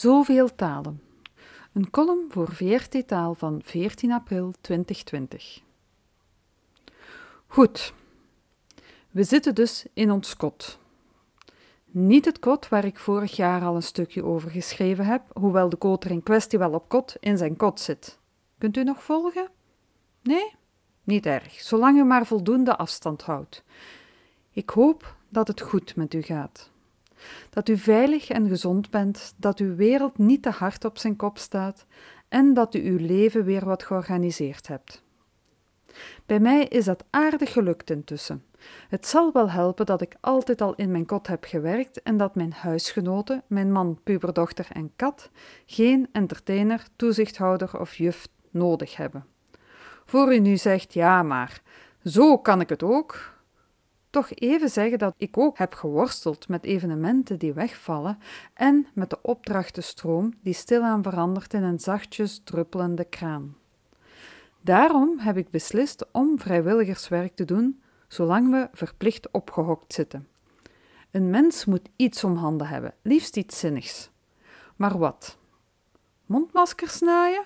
Zoveel talen. Een column voor VRT Taal van 14 april 2020. Goed, we zitten dus in ons kot. Niet het kot waar ik vorig jaar al een stukje over geschreven heb, hoewel de koter in kwestie wel op kot in zijn kot zit. Kunt u nog volgen? Nee? Niet erg, zolang u maar voldoende afstand houdt. Ik hoop dat het goed met u gaat. Dat u veilig en gezond bent, dat uw wereld niet te hard op zijn kop staat en dat u uw leven weer wat georganiseerd hebt. Bij mij is dat aardig gelukt intussen. Het zal wel helpen dat ik altijd al in mijn kot heb gewerkt en dat mijn huisgenoten, mijn man, puberdochter en kat, geen entertainer, toezichthouder of juf nodig hebben. Voor u nu zegt ja, maar zo kan ik het ook, toch even zeggen dat ik ook heb geworsteld met evenementen die wegvallen en met de opdrachtenstroom die stilaan verandert in een zachtjes druppelende kraan. Daarom heb ik beslist om vrijwilligerswerk te doen, zolang we verplicht opgehokt zitten. Een mens moet iets om handen hebben, liefst iets zinnigs. Maar wat? Mondmaskers naaien?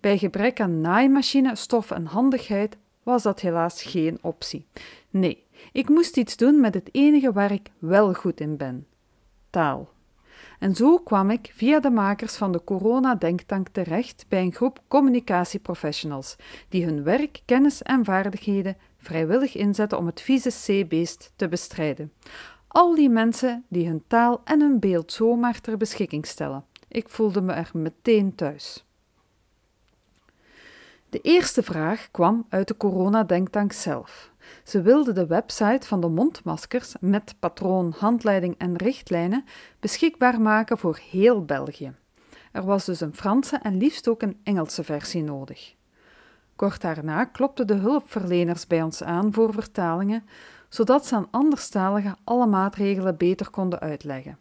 Bij gebrek aan naaimachine, stof en handigheid was dat helaas geen optie. Nee, ik moest iets doen met het enige waar ik wel goed in ben: taal. En zo kwam ik via de makers van de Corona-denktank terecht bij een groep communicatieprofessionals die hun werk, kennis en vaardigheden vrijwillig inzetten om het vieze C-beest te bestrijden. Al die mensen die hun taal en hun beeld zomaar ter beschikking stellen. Ik voelde me er meteen thuis. De eerste vraag kwam uit de Corona-denktank zelf. Ze wilden de website van de mondmaskers met patroon, handleiding en richtlijnen beschikbaar maken voor heel België. Er was dus een Franse en liefst ook een Engelse versie nodig. Kort daarna klopten de hulpverleners bij ons aan voor vertalingen, zodat ze aan anderstaligen alle maatregelen beter konden uitleggen.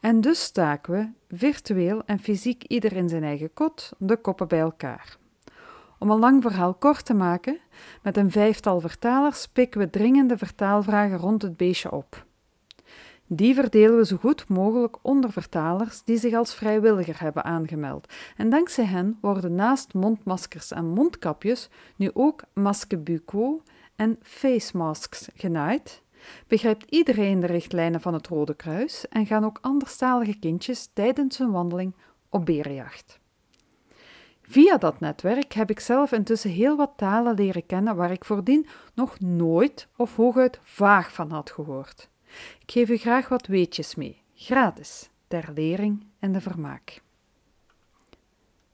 En dus staken we, virtueel en fysiek ieder in zijn eigen kot, de koppen bij elkaar. Om een lang verhaal kort te maken, met een vijftal vertalers pikken we dringende vertaalvragen rond het beestje op. Die verdelen we zo goed mogelijk onder vertalers die zich als vrijwilliger hebben aangemeld. En dankzij hen worden naast mondmaskers en mondkapjes nu ook masques bucco en face masks genaaid. Begrijpt iedereen de richtlijnen van het Rode Kruis en gaan ook anderstalige kindjes tijdens hun wandeling op berenjacht. Via dat netwerk heb ik zelf intussen heel wat talen leren kennen waar ik voordien nog nooit of hooguit vaag van had gehoord. Ik geef u graag wat weetjes mee, gratis, ter lering en de vermaak.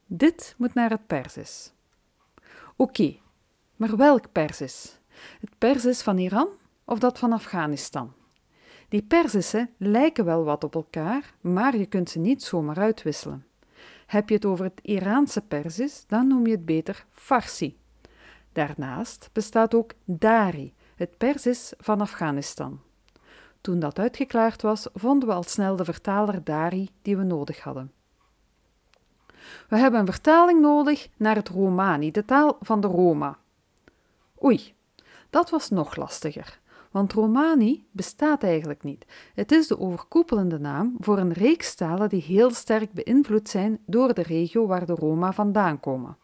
Dit moet naar het Persisch. Oké, maar welk Persisch? Het Persisch van Iran of dat van Afghanistan? Die Perzische lijken wel wat op elkaar, maar je kunt ze niet zomaar uitwisselen. Heb je het over het Iraanse Perzisch, dan noem je het beter Farsi. Daarnaast bestaat ook Dari, het Perzisch van Afghanistan. Toen dat uitgeklaard was, vonden we al snel de vertaler Dari die we nodig hadden. We hebben een vertaling nodig naar het Romani, de taal van de Roma. Oei, dat was nog lastiger want Romani bestaat eigenlijk niet. Het is de overkoepelende naam voor een reeks talen die heel sterk beïnvloed zijn door de regio waar de Roma vandaan komen.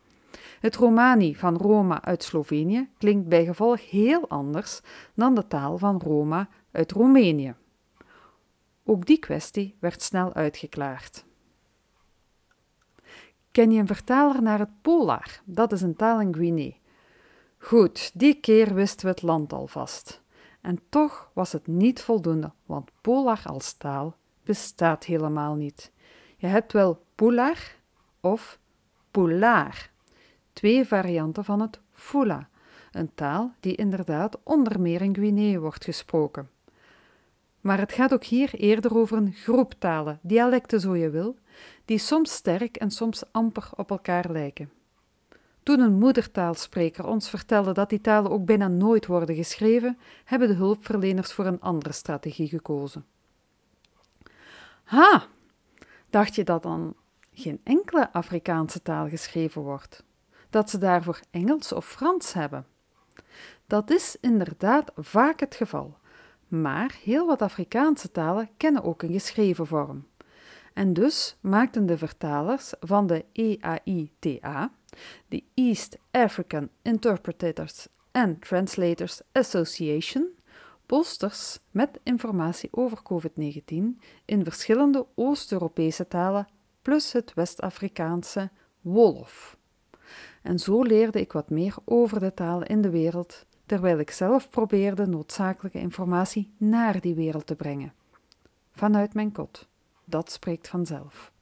Het Romani van Roma uit Slovenië klinkt bijgevolg heel anders dan de taal van Roma uit Roemenië. Ook die kwestie werd snel uitgeklaard. Ken je een vertaler naar het Polar? Dat is een taal in Guinea. Goed, die keer wisten we het land alvast. En toch was het niet voldoende, want polar als taal bestaat helemaal niet. Je hebt wel polar of polar, twee varianten van het Fula, een taal die inderdaad onder meer in Guinea wordt gesproken. Maar het gaat ook hier eerder over een groep talen, dialecten zo je wil, die soms sterk en soms amper op elkaar lijken. Toen een moedertaalspreker ons vertelde dat die talen ook bijna nooit worden geschreven, hebben de hulpverleners voor een andere strategie gekozen. Ha, dacht je dat dan geen enkele Afrikaanse taal geschreven wordt? Dat ze daarvoor Engels of Frans hebben? Dat is inderdaad vaak het geval, maar heel wat Afrikaanse talen kennen ook een geschreven vorm. En dus maakten de vertalers van de EAITA, de East African Interpreters and Translators Association, posters met informatie over COVID-19 in verschillende Oost-Europese talen plus het West-Afrikaanse Wolof. En zo leerde ik wat meer over de talen in de wereld, terwijl ik zelf probeerde noodzakelijke informatie naar die wereld te brengen. Vanuit mijn kot. Dat spreekt vanzelf.